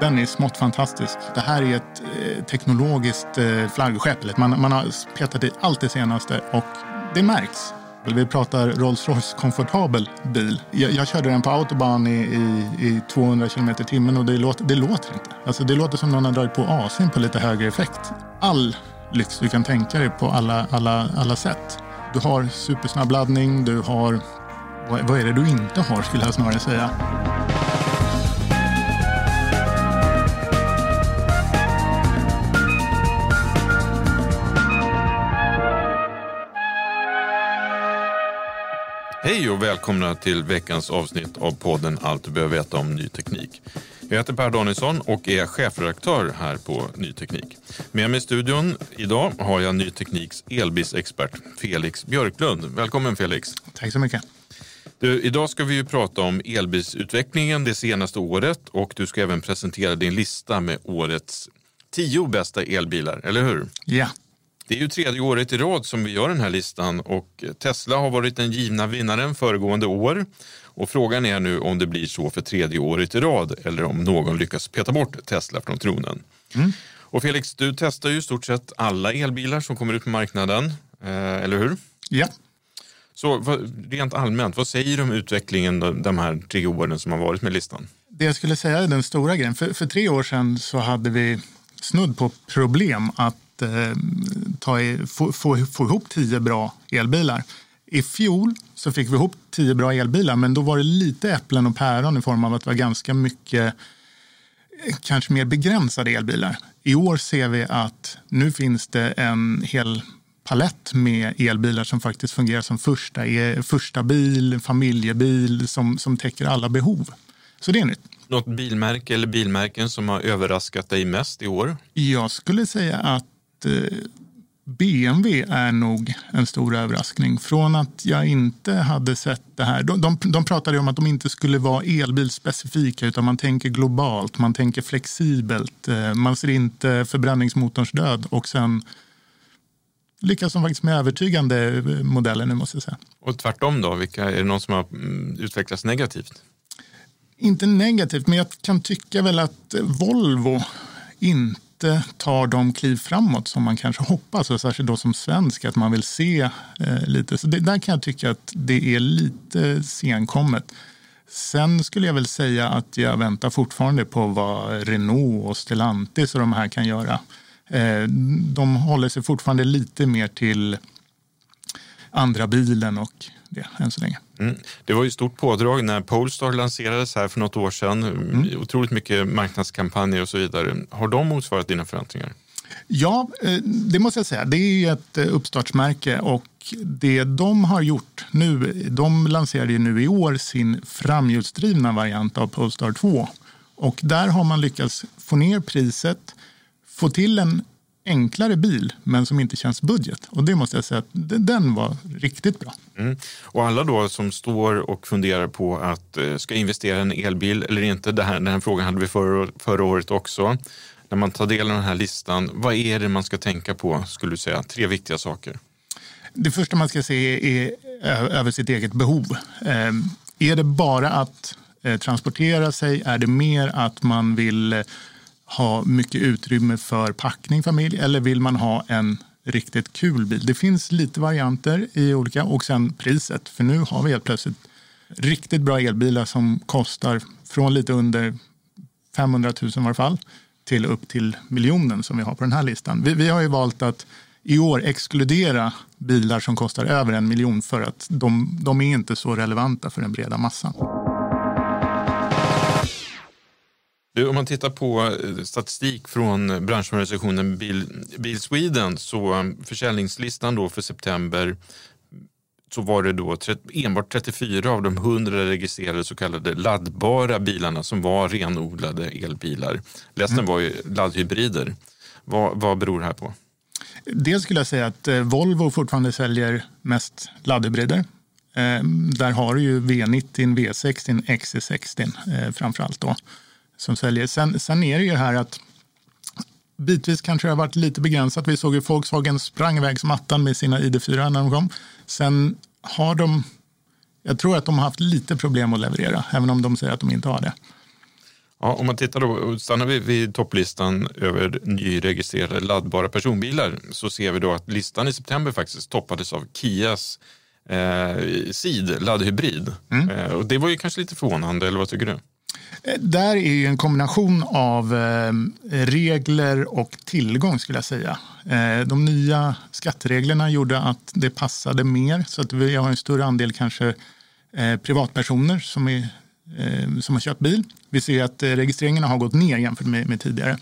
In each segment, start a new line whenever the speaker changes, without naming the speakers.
Den är smått fantastisk. Det här är ett eh, teknologiskt eh, flaggskepp. Man, man har petat i allt det senaste och det märks. Vi pratar Rolls-Royce komfortabel bil. Jag, jag körde den på autobahn i, i, i 200 km i timmen och det låter, det låter inte. Alltså det låter som någon har dragit på AC'n på lite högre effekt. All lyx du kan tänka dig på alla, alla, alla sätt. Du har supersnabb laddning, du har... Vad, är det du inte har skulle jag snarare säga.
Hej och välkomna till veckans avsnitt av podden Allt du behöver veta om ny teknik. Jag heter Per Danielsson och är chefredaktör här på Ny Teknik. Med mig i studion idag har jag Ny Tekniks elbilsexpert Felix Björklund. Välkommen Felix!
Tack så mycket.
Du, idag ska vi ju prata om elbilsutvecklingen det senaste året och du ska även presentera din lista med årets tio bästa elbilar, eller hur?
Ja.
Det är ju tredje året i rad som vi gör den här listan och Tesla har varit den givna vinnaren föregående år. Och frågan är nu om det blir så för tredje året i rad eller om någon lyckas peta bort Tesla från tronen. Och Felix, du testar ju i stort sett alla elbilar som kommer ut på marknaden, eh, eller hur?
Ja.
Så rent allmänt, vad säger du om utvecklingen de här tre åren som har varit med listan?
Det jag skulle säga är den stora grejen. För, för tre år sedan så hade vi snudd på problem att eh, ta i, få, få, få ihop tio bra elbilar. I fjol så fick vi ihop tio bra elbilar men då var det lite äpplen och päron i form av att det var ganska mycket eh, kanske mer begränsade elbilar. I år ser vi att nu finns det en hel palett med elbilar som faktiskt fungerar som första, e- första bil, familjebil som, som täcker alla behov. Så det är nytt.
Något bilmärke eller bilmärken som har överraskat dig mest i år?
Jag skulle säga att eh, BMW är nog en stor överraskning. Från att jag inte hade sett det här. De, de, de pratade om att de inte skulle vara elbilspecifika utan man tänker globalt, man tänker flexibelt. Eh, man ser inte förbränningsmotorns död och sen lyckas de faktiskt med övertygande eh, modeller nu måste jag säga.
Och tvärtom då, vilka, är det någon som har mm, utvecklats negativt?
Inte negativt, men jag kan tycka väl att Volvo inte tar de kliv framåt som man kanske hoppas, och särskilt då som svensk, att man vill se eh, lite. Så det, där kan jag tycka att det är lite senkommet. Sen skulle jag väl säga att jag väntar fortfarande på vad Renault och Stellantis och de här kan göra. Eh, de håller sig fortfarande lite mer till andra bilen och det än så länge.
Mm. Det var ju stort pådrag när Polestar lanserades här för något år sedan. Mm. Otroligt mycket marknadskampanjer och så vidare. Har de motsvarat dina förväntningar?
Ja, eh, det måste jag säga. Det är ett eh, uppstartsmärke och det de har gjort nu, de lanserade ju nu i år sin framhjulsdrivna variant av Polestar 2 och där har man lyckats få ner priset, få till en enklare bil men som inte känns budget. Och det måste jag säga att den var riktigt bra.
Mm. Och alla då som står och funderar på att eh, ska investera i en elbil eller inte, det här, den här frågan hade vi förra, förra året också. När man tar del av den här listan, vad är det man ska tänka på skulle du säga? Tre viktiga saker.
Det första man ska se är över sitt eget behov. Ehm, är det bara att eh, transportera sig? Är det mer att man vill eh, ha mycket utrymme för packning familj eller vill man ha en riktigt kul bil? Det finns lite varianter i olika och sen priset. För nu har vi helt plötsligt riktigt bra elbilar som kostar från lite under 500 000 i varje fall till upp till miljonen som vi har på den här listan. Vi, vi har ju valt att i år exkludera bilar som kostar över en miljon för att de, de är inte så relevanta för den breda massan.
Om man tittar på eh, statistik från branschorganisationen Bil, Bil Sweden så um, försäljningslistan då för september så var det då enbart 34 av de 100 registrerade så kallade laddbara bilarna som var renodlade elbilar. Resten mm. var ju laddhybrider. Vad, vad beror det här på?
Dels skulle jag säga att eh, Volvo fortfarande säljer mest laddhybrider. Eh, där har du ju V90, V60, XC60 eh, framför allt då som säljer. Sen, sen är det ju här att bitvis kanske det har varit lite begränsat. Vi såg ju Volkswagen sprang iväg som attan med sina ID4 när de kom. Sen har de, jag tror att de har haft lite problem att leverera, även om de säger att de inte har det.
Ja, om man tittar då, stannar vi vid topplistan över nyregistrerade laddbara personbilar så ser vi då att listan i september faktiskt toppades av Kias eh, Ceed laddhybrid. Mm. Eh, och det var ju kanske lite förvånande, eller vad tycker du?
Eh, där är ju en kombination av eh, regler och tillgång skulle jag säga. Eh, de nya skattereglerna gjorde att det passade mer så att vi har en större andel kanske privatpersoner som, är, som har köpt bil. Vi ser att registreringarna har gått ner jämfört med, med tidigare.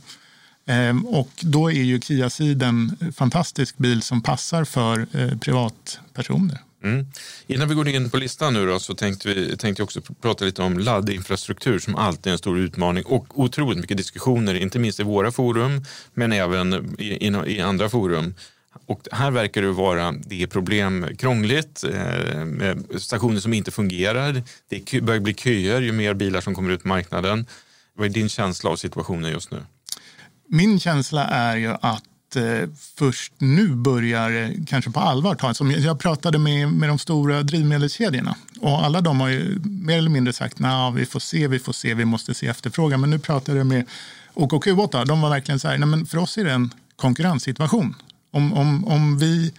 Ehm, och då är ju Kia Ceed en fantastisk bil som passar för privatpersoner.
Mm. Innan vi går in på listan nu då, så tänkte vi tänkte också prata lite om laddinfrastruktur som alltid är en stor utmaning och otroligt mycket diskussioner, inte minst i våra forum men även i, i, i andra forum. Och här verkar det vara det är problem krångligt, eh, stationer som inte fungerar. Det börjar bli köer ju mer bilar som kommer ut på marknaden. Vad är din känsla av situationen just nu?
Min känsla är ju att eh, först nu börjar eh, kanske på allvar ta som Jag pratade med, med de stora drivmedelskedjorna och alla de har ju mer eller mindre sagt att vi får se, vi får se, vi måste se efterfrågan. Men nu pratade jag med OKQ8, de var verkligen så här, nej men för oss är det en konkurrenssituation. Om, om, om, vi,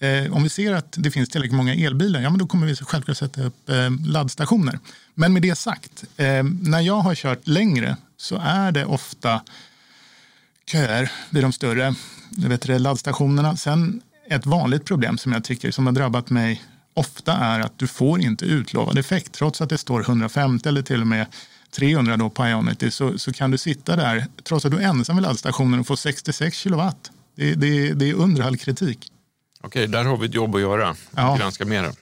eh, om vi ser att det finns tillräckligt många elbilar, ja men då kommer vi självklart sätta upp eh, laddstationer. Men med det sagt, eh, när jag har kört längre så är det ofta köer vid de större vet du, laddstationerna. Sen ett vanligt problem som jag tycker som har drabbat mig ofta är att du får inte utlovad effekt. Trots att det står 150 eller till och med 300 då på Ionity så, så kan du sitta där trots att du är ensam vid laddstationen och få 66 kilowatt. Det, det, det är under all kritik.
Okej, där har vi ett jobb att göra. Ja. Granska mer.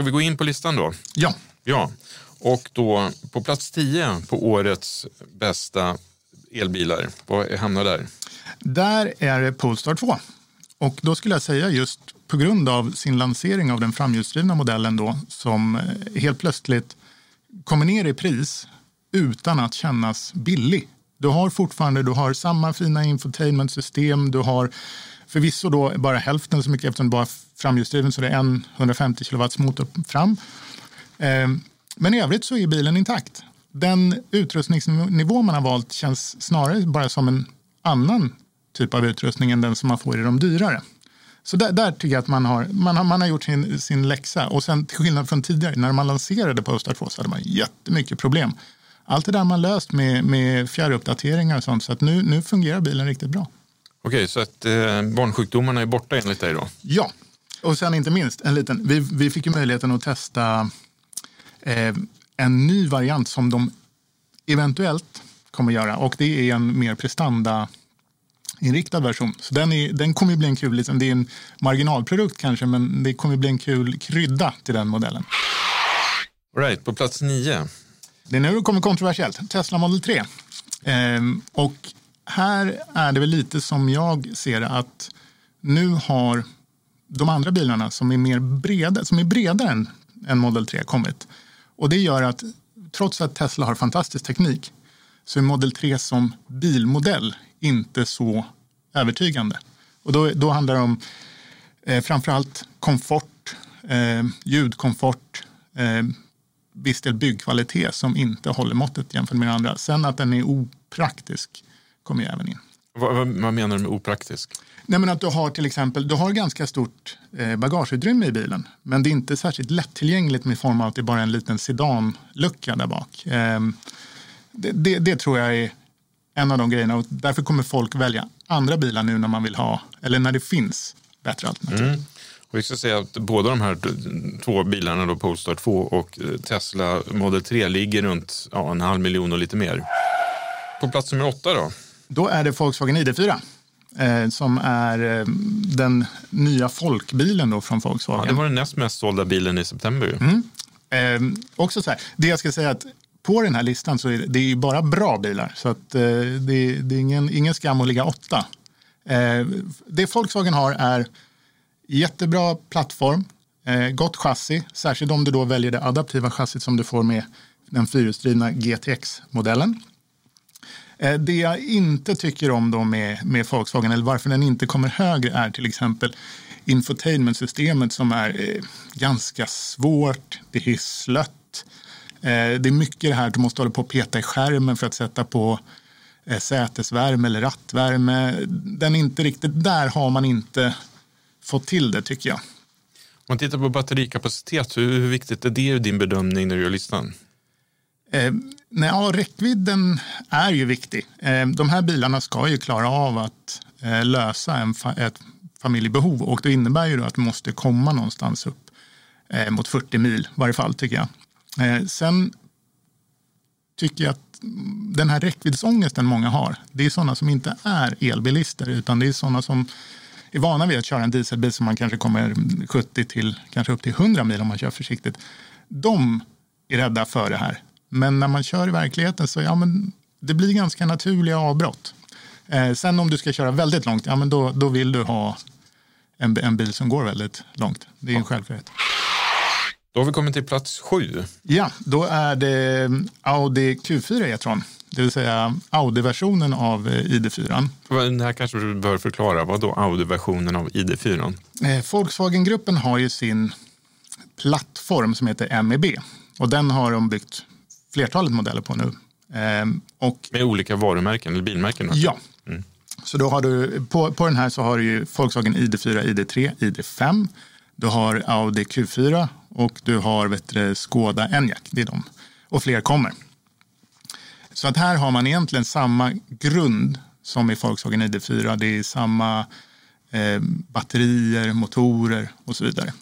Ska vi gå in på listan då?
Ja.
Ja, och då på plats 10 på årets bästa elbilar, vad hamnar där?
Där är det Polestar 2. Och då skulle jag säga just på grund av sin lansering av den framhjulsdrivna modellen då som eh, helt plötsligt kommer ner i pris utan att kännas billig. Du har fortfarande du har samma fina infotainmentsystem, du har Förvisso då bara hälften så mycket eftersom det bara är framhjulsdriven så det är en 150 kW motor fram. Ehm, men i övrigt så är bilen intakt. Den utrustningsnivå man har valt känns snarare bara som en annan typ av utrustning än den som man får i de dyrare. Så där, där tycker jag att man har, man har, man har gjort sin, sin läxa. Och sen till skillnad från tidigare, när man lanserade Polestar 2 så hade man jättemycket problem. Allt det där man löst med, med fjärruppdateringar och sånt. Så att nu, nu fungerar bilen riktigt bra.
Okej, så att eh, barnsjukdomarna är borta enligt dig då?
Ja, och sen inte minst en liten, vi, vi fick ju möjligheten att testa eh, en ny variant som de eventuellt kommer göra och det är en mer prestanda inriktad version. Så den, är, den kommer bli en kul, liksom, det är en marginalprodukt kanske men det kommer bli en kul krydda till den modellen.
All right, på plats nio.
Det är nu det kommer kontroversiellt. Tesla Model 3. Ehm, och här är det väl lite som jag ser det att nu har de andra bilarna som är mer breda, som är bredare än, än Model 3 kommit. Och det gör att trots att Tesla har fantastisk teknik så är Model 3 som bilmodell inte så övertygande. Och då, då handlar det om eh, framförallt komfort, eh, ljudkomfort, eh, viss del byggkvalitet som inte håller måttet jämfört med andra. Sen att den är opraktisk kommer ju även in.
Vad, vad, vad menar du med opraktisk?
Nej, men att du har till exempel du har ganska stort eh, bagageutrymme i bilen. Men det är inte särskilt lättillgängligt med form av att det är bara en liten sedanlucka där bak. Eh, det, det, det, tror jag är en av de grejerna och därför kommer folk välja andra bilar nu när man vill ha, eller när det finns bättre alternativ. Mm.
Och vi ska säga att båda de här två bilarna, då Polestar 2 och eh, Tesla Model 3, ligger runt ja, en halv miljon och lite mer. På plats nummer åtta då?
Då är det Volkswagen ID4 eh, som är eh, den nya folkbilen då från Volkswagen.
Ja, det var den näst mest sålda bilen i september.
Mm. Eh, också så här, det jag ska säga att på den här listan så är det, det är bara bra bilar. Så att, eh, det, det, är ingen, ingen skam att ligga åtta. Eh, det Volkswagen har är jättebra plattform, eh, gott chassi, särskilt om du då väljer det adaptiva chassit som du får med den fyrhjulsdrivna GTX-modellen. Eh, det jag inte tycker om då med, med Volkswagen, eller varför den inte kommer högre, är till exempel infotainmentsystemet som är eh, ganska svårt, det är slött. Eh, det är mycket det här att du måste hålla på och peta i skärmen för att sätta på sätesvärme eller rattvärme. Den är inte riktigt, där har man inte fått till det tycker jag.
Om man tittar på batterikapacitet, hur, hur viktigt är det i din bedömning när du gör listan?
Eh, nej, ja, räckvidden är ju viktig. Eh, de här bilarna ska ju klara av att eh, lösa en fa ett familjebehov och det innebär ju att du måste komma någonstans upp eh, mot 40 mil i varje fall tycker jag. Eh, sen tycker jag att den här räckviddsångesten många har, det är sådana som inte är elbilister utan det är sådana som är vana vid att köra en dieselbil som man kanske kommer 70 till kanske upp till 100 mil om man kör försiktigt. De är rädda för det här. Men när man kör i verkligheten så ja, men det blir ganska naturliga avbrott. Eh, sen om du ska köra väldigt långt, ja, men då, då vill du ha en, en bil som går väldigt långt. Det är en självklarhet.
Då har vi kommit till plats sju.
Ja, då är det Audi Q4 E-tron. Det vill säga Audi-versionen av eh, ID4.
Det här kanske du bör förklara. Vad då Audi-versionen av ID4?
Eh, Volkswagen-gruppen har ju sin plattform som heter MEB. Och den har de byggt flertalet modeller på nu.
Eh, och, Med olika varumärken eller bilmärken?
Också. Ja. Mm. Så då har du, på, på den här så har du ju Volkswagen ID4, ID3, ID5. Du har Audi Q4 och du har vet du, Skoda Enyaq. Det är de. Och fler kommer. Så att här har man egentligen samma grund som i Volkswagen ID4. Det är samma eh, batterier, motorer och så vidare.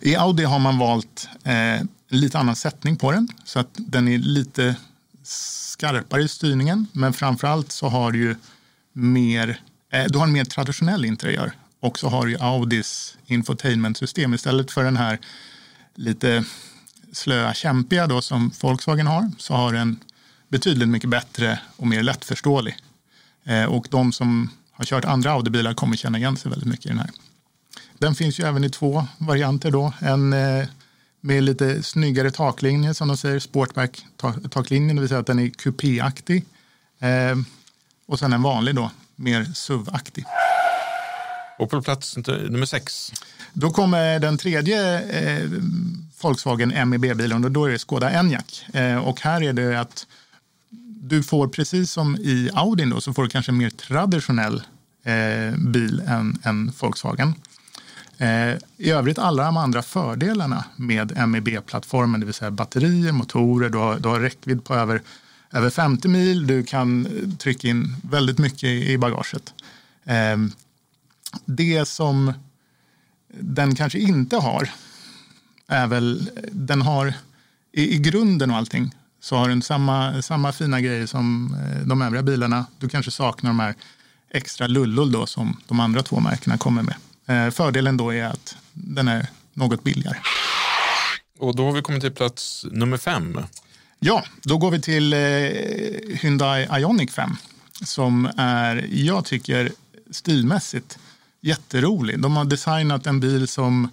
I Audi har man valt eh, lite annan sättning på den så att den är lite skarpare i styrningen. Men framförallt så har du ju mer, eh, du har en mer traditionell interiör och så har du Audis infotainmentsystem istället för den här lite slöa, kämpiga då som Volkswagen har så har den betydligt mycket bättre och mer lättförståelig. Eh, och de som har kört andra Audi-bilar kommer känna igen sig väldigt mycket i den här. Den finns ju även i två varianter då. En eh, med lite snyggare taklinje som de säger, sportback-taklinjen, det vill säga att den är kupéaktig. Eh, och sen en vanlig då, mer SUV-aktig.
Och på plats nummer sex?
Då kommer den tredje eh, Volkswagen MEB-bilen och då är det Skoda Enyaq. Eh, och här är det att du får precis som i Audin då, så får du kanske en mer traditionell eh, bil än, än Volkswagen. Eh, I övrigt alla de andra fördelarna med MEB-plattformen, det vill säga batterier, motorer, du har, du har räckvidd på över, över 50 mil, du kan eh, trycka in väldigt mycket i bagaget. Ehm, det som den kanske inte har är väl, den har i, i grunden och allting så har den samma, samma fina grejer som eh, de övriga bilarna. Du kanske saknar de här extra lullul då som de andra två märkena kommer med. Eh, fördelen då är att den är något billigare.
Och då har vi kommit till plats nummer fem.
Ja, då går vi till eh, Hyundai Ioniq 5 som är, jag tycker, stilmässigt jätterolig. De har designat en bil som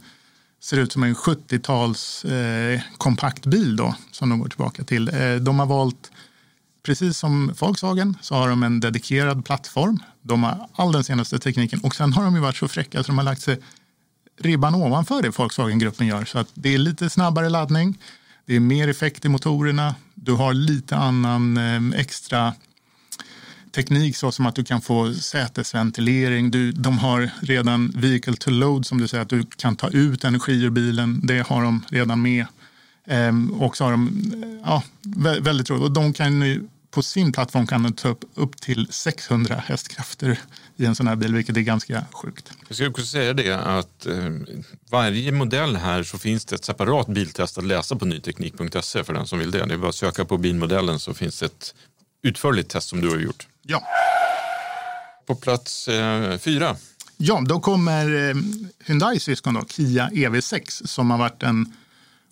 ser ut som en 70-tals eh, kompaktbil då, som de går tillbaka till. Eh, de har valt, precis som Volkswagen, så har de en dedikerad plattform. De har all den senaste tekniken och sen har de ju varit så fräcka så de har lagt sig ribban ovanför det Volkswagen-gruppen gör. Så att det är lite snabbare laddning, det är mer effekt i motorerna, du har lite annan eh, extra teknik så som att du kan få sätesventilering. Du, de har redan vehicle to load som du säger att du kan ta ut energi ur bilen. Det har de redan med. Ehm, och så har de, ja, väldigt roligt. Och de kan ju på sin plattform kan de ta upp, upp till 600 hästkrafter i en sån här bil, vilket är ganska sjukt.
Jag skulle också säga det att eh, varje modell här så finns det ett separat biltest att läsa på nyteknik.se för den som vill det. Det är bara att söka på bilmodellen så finns det ett utförligt test som du har gjort.
Ja.
På plats eh, fyra.
Ja, då kommer eh, Hyundais syskon då, Kia EV6 som har varit en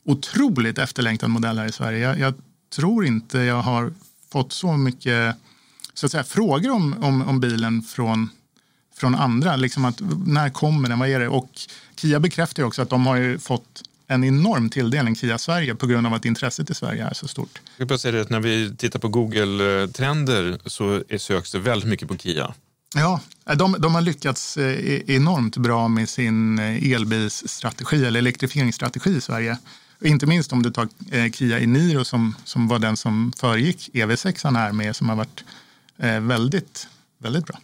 otroligt efterlängtad modell här i Sverige. Jag, jag tror inte jag har fått så mycket så att säga, frågor om, om, om bilen från, från andra. Liksom att, när kommer den? Vad är det? Och Kia bekräftar också att de har fått en enorm tilldelning Kia Sverige på grund av att intresset i Sverige är så stort.
Jag bara säga att när vi tittar på Google-trender så söks det väldigt mycket på Kia.
Ja, de, de har lyckats eh, enormt bra med sin eh, elbilsstrategi eller elektrifieringsstrategi i Sverige. Inte minst om du tar eh, Kia Eniro som, som var den som föregick EV6 här med som har varit eh, väldigt, väldigt bra.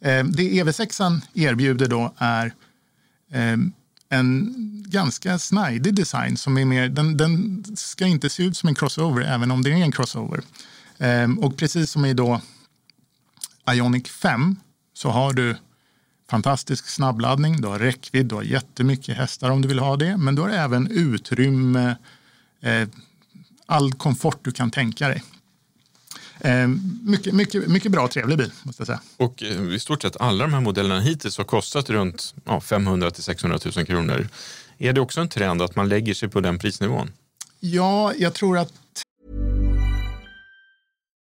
Eh, det EV6 erbjuder då är eh, en ganska snajdig design som är mer, den, den ska inte se ut som en crossover även om det är en crossover. Och precis som i då Ionic 5 så har du fantastisk snabbladdning, du har räckvidd, du har jättemycket hästar om du vill ha det, men du har även utrymme, eh, all komfort du kan tänka dig. Eh, mycket, mycket, mycket bra och trevlig bil måste jag säga.
Och eh, i stort sett alla de här modellerna hittills har kostat runt ja, 500 till 600 000 kronor. Är det också en trend att man lägger sig på den prisnivån?
Ja, jag tror att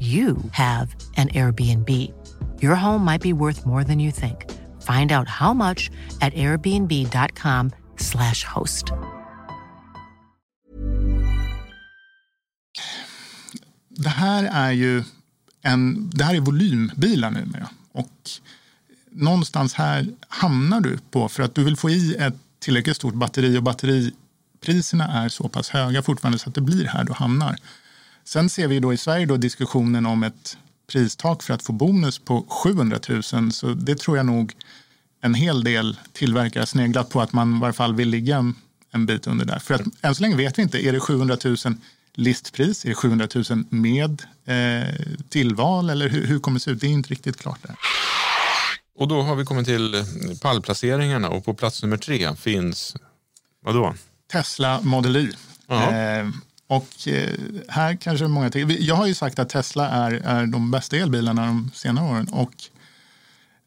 you have an Airbnb. Your home might be worth more than you think. Find out how much at airbnb.com/slash host.
Det här är ju en, det här är volymbilar numera. Och någonstans här hamnar du på, för att du vill få i ett tillräckligt stort batteri och batteripriserna är så pass höga fortfarande så att det blir här du hamnar. Sen ser vi då i Sverige då diskussionen om ett pristak för att få bonus på 700 000. Så det tror jag nog en hel del tillverkare sneglat på att man i varje fall vill ligga en, bit under där. För att än så länge vet vi inte, är det 700 000 listpris? Är det 700 000 med eh, tillval eller hur, hur kommer det se ut? Det är inte riktigt klart där.
Och då har vi kommit till pallplaceringarna och på plats nummer tre finns, vadå?
Tesla Model Y. Eh, och eh, här kanske många tycker, jag har ju sagt att Tesla är, är de bästa elbilarna de senare åren och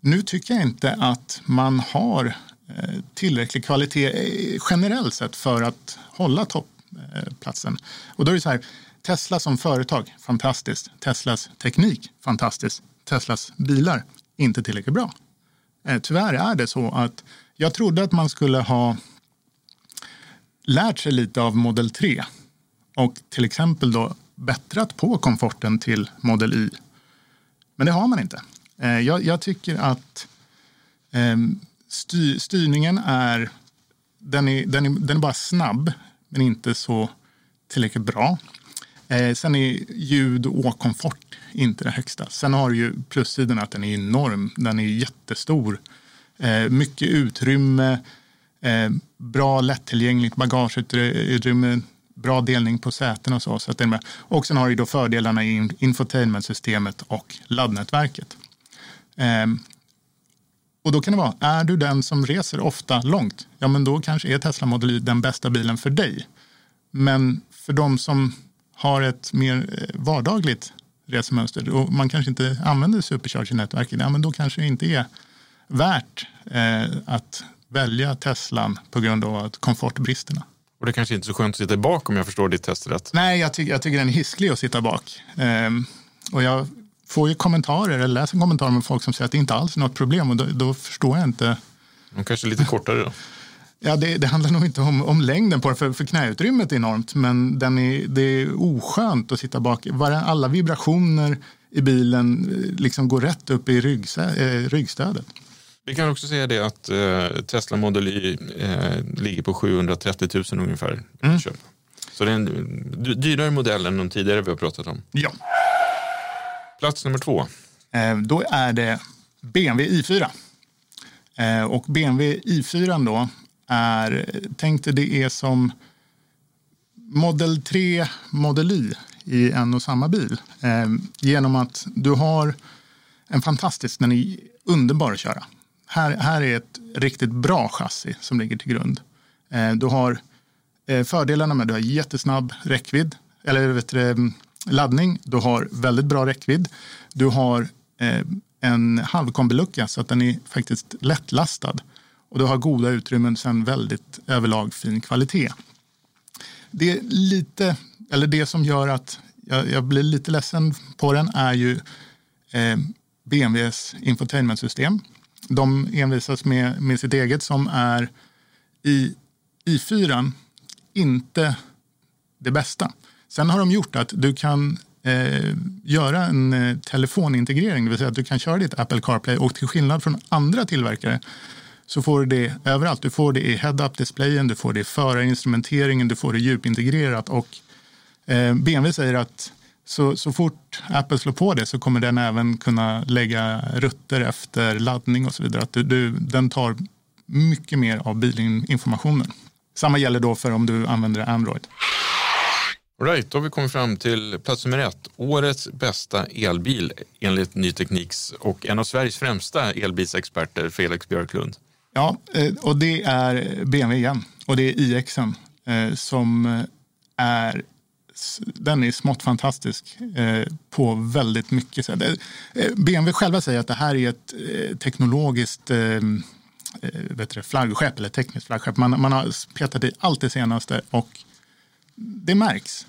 nu tycker jag inte att man har eh, tillräcklig kvalitet eh, generellt sett för att hålla toppplatsen. Eh, och då är det så här, Tesla som företag, fantastiskt. Teslas teknik, fantastiskt. Teslas bilar, inte tillräckligt bra. Eh, tyvärr är det så att jag trodde att man skulle ha lärt sig lite av Model 3 och till exempel då bättrat på komforten till Model Y. Men det har man inte. Eh, jag, jag tycker att ehm, styr, styrningen är den, är, den är den är bara snabb, men inte så tillräckligt bra. Eh, sen är ljud och komfort inte det högsta. Sen har du ju plussidan att den är enorm. Den är jättestor. Eh, mycket utrymme, eh, bra lättillgängligt bagageutrymme, bra delning på säten och så. så att det är med. Och sen har du då fördelarna i infotainmentsystemet och laddnätverket. Ehm, och då kan det vara, är du den som reser ofta långt, ja men då kanske är Tesla Model Y den bästa bilen för dig. Men för de som har ett mer eh, vardagligt resemönster och man kanske inte använder supercharger-nätverket, ja men då kanske det inte är värt eh, att välja Teslan på grund av att komfortbristerna.
Och det kanske inte är så skönt att sitta bak om jag förstår ditt test rätt.
Nej, jag, tycker jag tycker den är hisklig att sitta bak. Ehm, och jag får ju kommentarer, eller läser kommentarer med folk som säger att det inte alls är något problem och då, då förstår jag inte.
De kanske är lite kortare då.
Ja, det, det handlar nog inte om, om längden på den, för, för knäutrymmet är enormt, men den är, det är oskönt att sitta bak. Alla vibrationer i bilen eh, liksom går rätt upp i eh, ryggstödet.
Vi kan också säga det att eh, Tesla Model Y eh, ligger på 730 000 ungefär.
Mm.
Köp. Så det är en dy- dyrare modell än de tidigare vi har pratat om.
Ja.
Plats nummer två.
Eh, då är det BMW i4. Eh, och BMW i4 då är, tänk dig det är som Model 3, Model Y i en och samma bil. Eh, genom att du har en fantastisk, den är underbar att köra. Här, här är ett riktigt bra chassi som ligger till grund. Eh, du har eh, fördelarna med att du har jättesnabb räckvidd, eller vet du, mm, laddning. Du har väldigt bra räckvidd. Du har eh, en halvkombilucka så att den är faktiskt lättlastad. Och du har goda utrymmen, sen väldigt överlag fin kvalitet. Det är lite, eller det som gör att jag, jag blir lite ledsen på den är ju eh, BMWs infotainmentsystem. De envisas med, med sitt eget som är i i4 inte det bästa. Sen har de gjort att du kan eh, göra en eh, telefonintegrering, det vill säga att du kan köra ditt Apple CarPlay och till skillnad från andra tillverkare så får du det överallt. Du får det i head-up-displayen, du får det i förarinstrumenteringen, du får det djupintegrerat och eh, BMW säger att så, så fort Apple slår på det så kommer den även kunna lägga rutter efter laddning och så vidare. Att du, du, den tar mycket mer av bilinformationen. Samma gäller då för om du använder Android.
Right, då har vi kommit fram till plats nummer ett. Årets bästa elbil enligt Ny Tekniks och en av Sveriges främsta elbilsexperter, Felix Björklund.
Ja, eh, och det är BMW igen. Och det är iXen eh, som är den är smått fantastisk eh, på väldigt mycket sätt. Eh, eh, BMW själva säger att det här är ett eh, teknologiskt vet du, flaggskepp eller tekniskt flaggskepp. Man, man har petat i allt det senaste och det märks.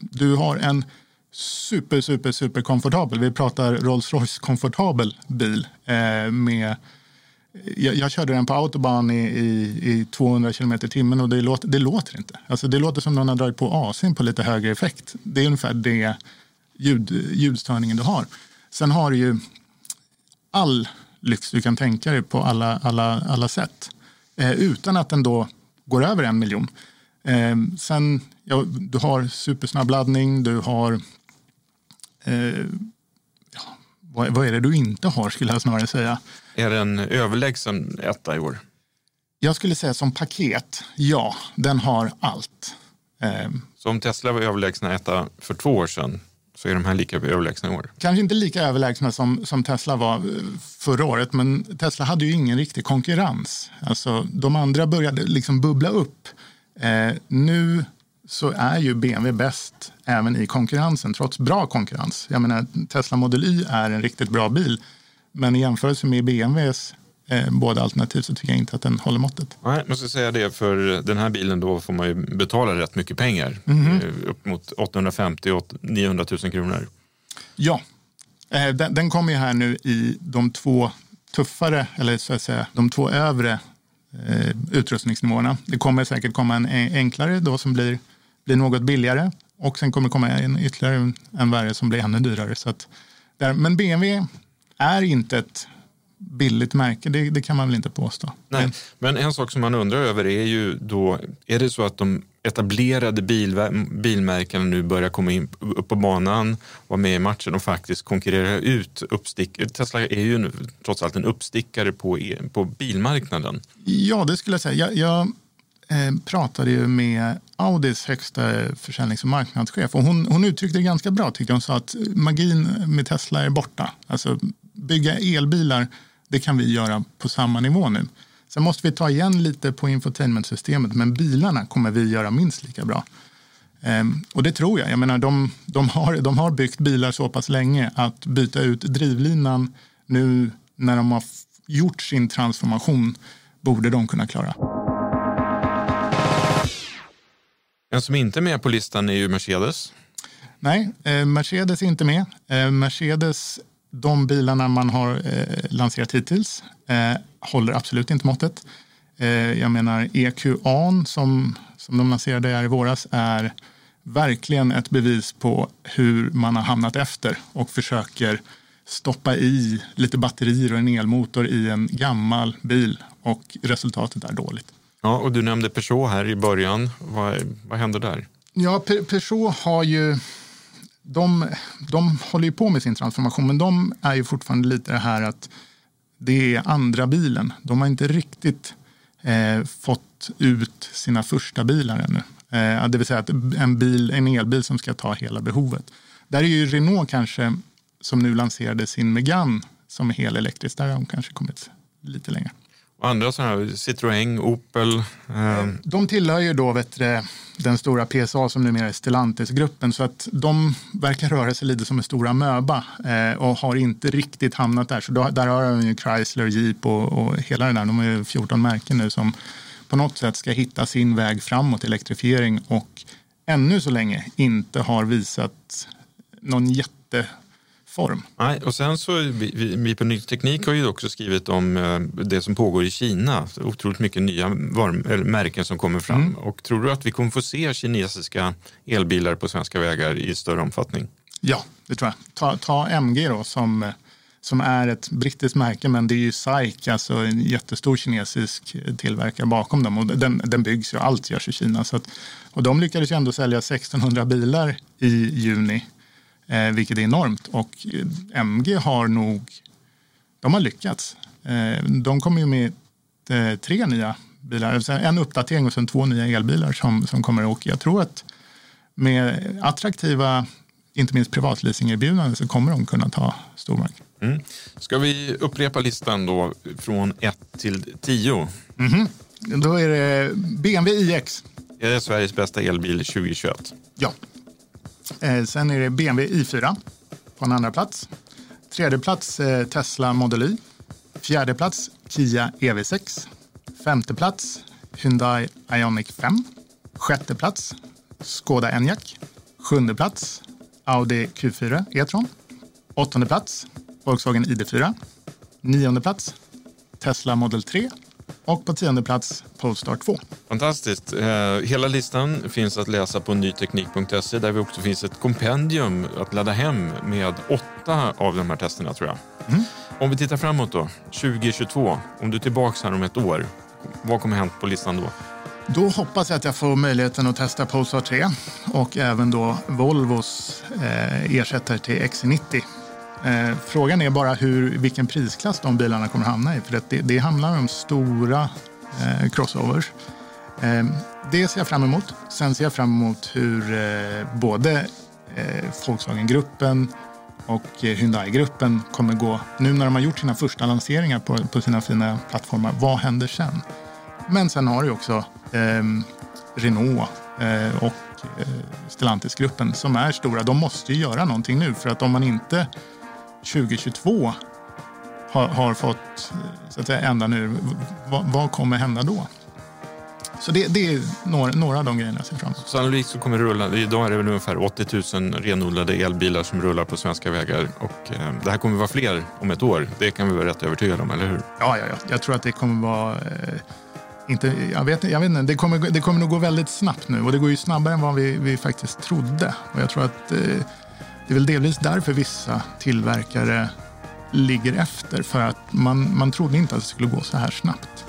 Du har en super, super, super komfortabel, vi pratar Rolls Royce komfortabel bil med jag, jag, körde den på autobahn i, i, i 200 km i timmen och det låter, det låter inte. Alltså det låter som någon har dragit på AC'n på lite högre effekt. Det är ungefär det ljud, ljudstörningen du har. Sen har du ju all lyx du kan tänka dig på alla, alla, alla sätt. Eh, utan att den då går över en miljon. Eh, sen, ja, du har supersnabb laddning, du har eh, vad, vad är det du inte har skulle jag snarare säga.
Är det en överlägsen etta i år?
Jag skulle säga som paket, ja, den har allt.
Ehm. Så om Tesla var överlägsna etta för två år sedan så är de här lika överlägsna i år?
Kanske inte lika överlägsna som, som Tesla var eh, förra året, men Tesla hade ju ingen riktig konkurrens. Alltså, de andra började liksom bubbla upp. Eh, nu så är ju BMW bäst även i konkurrensen, trots bra konkurrens. Jag menar, Tesla Model Y är en riktigt bra bil, men i jämförelse med BMWs eh, båda alternativ så tycker jag inte att den håller måttet.
Nej, jag måste säga det, för den här bilen då får man ju betala rätt mycket pengar. Mm -hmm. upp mot 850 900 000 kronor.
Ja, eh, den, den kommer ju här nu i de två tuffare, eller så att säga, de två övre eh, utrustningsnivåerna. Det kommer säkert komma en enklare då som blir blir något billigare och sen kommer det komma en ytterligare en värre som blir ännu dyrare. Så att, där, men BMW är inte ett billigt märke, det, det, kan man väl inte påstå.
Nej, men en sak som man undrar över är ju då, är det så att de etablerade bil, bilmärkena nu börjar komma in, upp på banan, vara med i matchen och faktiskt konkurrera ut uppstickare. Tesla är ju trots allt en uppstickare på, e, på bilmarknaden.
Ja, det skulle jag säga. Jag, jag Eh, pratade ju med Audis högsta försäljnings och marknadschef och hon, hon uttryckte det ganska bra tyckte hon. sa att magin med Tesla är borta. Alltså bygga elbilar, det kan vi göra på samma nivå nu. Sen måste vi ta igen lite på infotainmentsystemet men bilarna kommer vi göra minst lika bra. Ehm, och det tror jag. Jag menar, de, de, har, de har byggt bilar så pass länge att byta ut drivlinan nu när de har gjort sin transformation borde de kunna klara.
En som inte är med på listan är ju Mercedes.
Nej, eh, Mercedes är inte med. Eh, Mercedes, de bilarna man har eh, lanserat hittills eh, håller absolut inte måttet. Eh, jag menar EQA som, som de lanserade här i våras är verkligen ett bevis på hur man har hamnat efter och försöker stoppa i lite batterier och en elmotor i en gammal bil och resultatet är dåligt.
Ja, och du nämnde Peugeot här i början. Vad, vad händer där?
Ja, Peugeot har ju... De, de håller ju på med sin transformation, men de är ju fortfarande lite det här att det är andra bilen. De har inte riktigt eh, fått ut sina första bilar ännu. Eh, det vill säga att en, bil, en elbil som ska ta hela behovet. Där är ju Renault kanske, som nu lanserade sin Megane som är helelektrisk, där har de kanske kommit lite längre.
Och andra sådana här, Citroën, Opel?
Eh. De tillhör ju då vet du, den stora PSA som numera är Stellantis-gruppen. Så att de verkar röra sig lite som en stora möba eh, och har inte riktigt hamnat där. Så då, där har de ju Chrysler, Jeep och, och hela det där. De har ju 14 märken nu som på något sätt ska hitta sin väg framåt elektrifiering och ännu så länge inte har visat någon jätte form.
Nej, och sen så, vi, vi på Ny Teknik har ju också skrivit om eh, det som pågår i Kina. Otroligt mycket nya märken som kommer fram. Mm. Och tror du att vi kommer få se kinesiska elbilar på svenska vägar i större omfattning?
Ja, det tror jag. Ta, ta MG då som, som är ett brittiskt märke men det är ju SAIC, alltså en jättestor kinesisk tillverkare bakom dem. Och den, den byggs ju, allt görs i Kina. Så att, och de lyckades ju ändå sälja 1600 bilar i juni eh, vilket är enormt. Och MG har nog, de har lyckats. Eh, de kommer ju med eh, tre nya bilar, alltså en uppdatering och sen två nya elbilar som, som kommer. Och jag tror att med attraktiva, inte minst privatleasingerbjudanden, så kommer de kunna ta stor mark.
Mm. Ska vi upprepa listan då från 1 till 10?
Mhm. Då är det BMW iX.
Är det Sveriges bästa elbil 2021?
Ja. Eh, sen är det BMW i4 på en andra plats. Tredje plats eh, Tesla Model Y. Fjärde plats Kia EV6. Femte plats Hyundai Ioniq 5. Sjätte plats Skoda Enyaq. Sjunde plats Audi Q4 E-tron. Åttonde plats Volkswagen ID4. Nionde plats Tesla Model 3. Och på tionde plats Polestar 2.
Fantastiskt. Eh, hela listan finns att läsa på nyteknik.se där vi också finns ett kompendium att ladda hem med åtta av de här testerna tror jag.
Mm.
Om vi tittar framåt då, 2022, om du är tillbaka här om ett år, vad kommer hänt på listan då?
Då hoppas jag att jag får möjligheten att testa Polestar 3 och även då Volvos eh, ersättare till XC90. Eh, frågan är bara hur, vilken prisklass de bilarna kommer hamna i. För det, det handlar om stora eh, crossovers. Eh, det ser jag fram emot. Sen ser jag fram emot hur eh, både eh, Volkswagen-gruppen och eh, Hyundai-gruppen kommer gå. Nu när de har gjort sina första lanseringar på, på sina fina plattformar, vad händer sen? Men sen har du också eh, Renault eh, och eh, Stellantis-gruppen som är stora. De måste ju göra någonting nu för att om man inte 2022 har, har fått så att säga, ända nu, vad, vad kommer hända då? Så det, det är några, några av de grejerna jag ser fram emot.
Sannolikt så kommer det rulla, idag är det väl ungefär 80 000 renodlade elbilar som rullar på svenska vägar och eh, det här kommer vara fler om ett år. Det kan vi vara rätt övertygade om, eller hur?
Ja, ja, ja. jag tror att det kommer vara... Eh, inte, jag, vet, jag vet inte, det kommer, det kommer nog gå väldigt snabbt nu och det går ju snabbare än vad vi, vi faktiskt trodde. Och jag tror att eh, det är väl delvis därför vissa tillverkare ligger efter. För att man, man trodde inte att det skulle gå så här snabbt.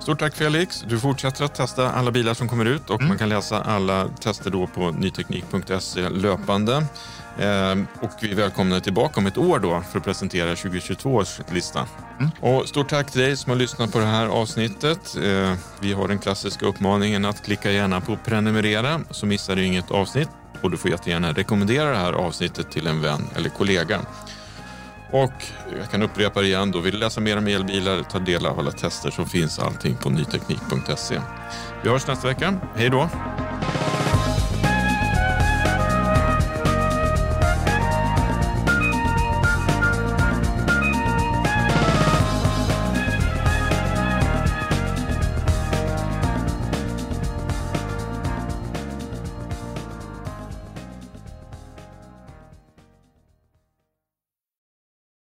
Stort tack Felix. Du fortsätter att testa alla bilar som kommer ut och man kan läsa alla tester då på nyteknik.se löpande. Eh, och vi välkomnar tillbaka om ett år då för att presentera 2022 års lista. Och stort tack till dig som har lyssnat på det här avsnittet. Eh, vi har den klassiska uppmaningen att klicka gärna på prenumerera så missar du inget avsnitt och du får jättegärna rekommendera det här avsnittet till en vän eller kollega. Och jag kan upprepa det igen, då vill du läsa mer om elbilar, ta del av alla tester som finns allting på nyteknik.se. Vi hörs nästa vecka. Hej då!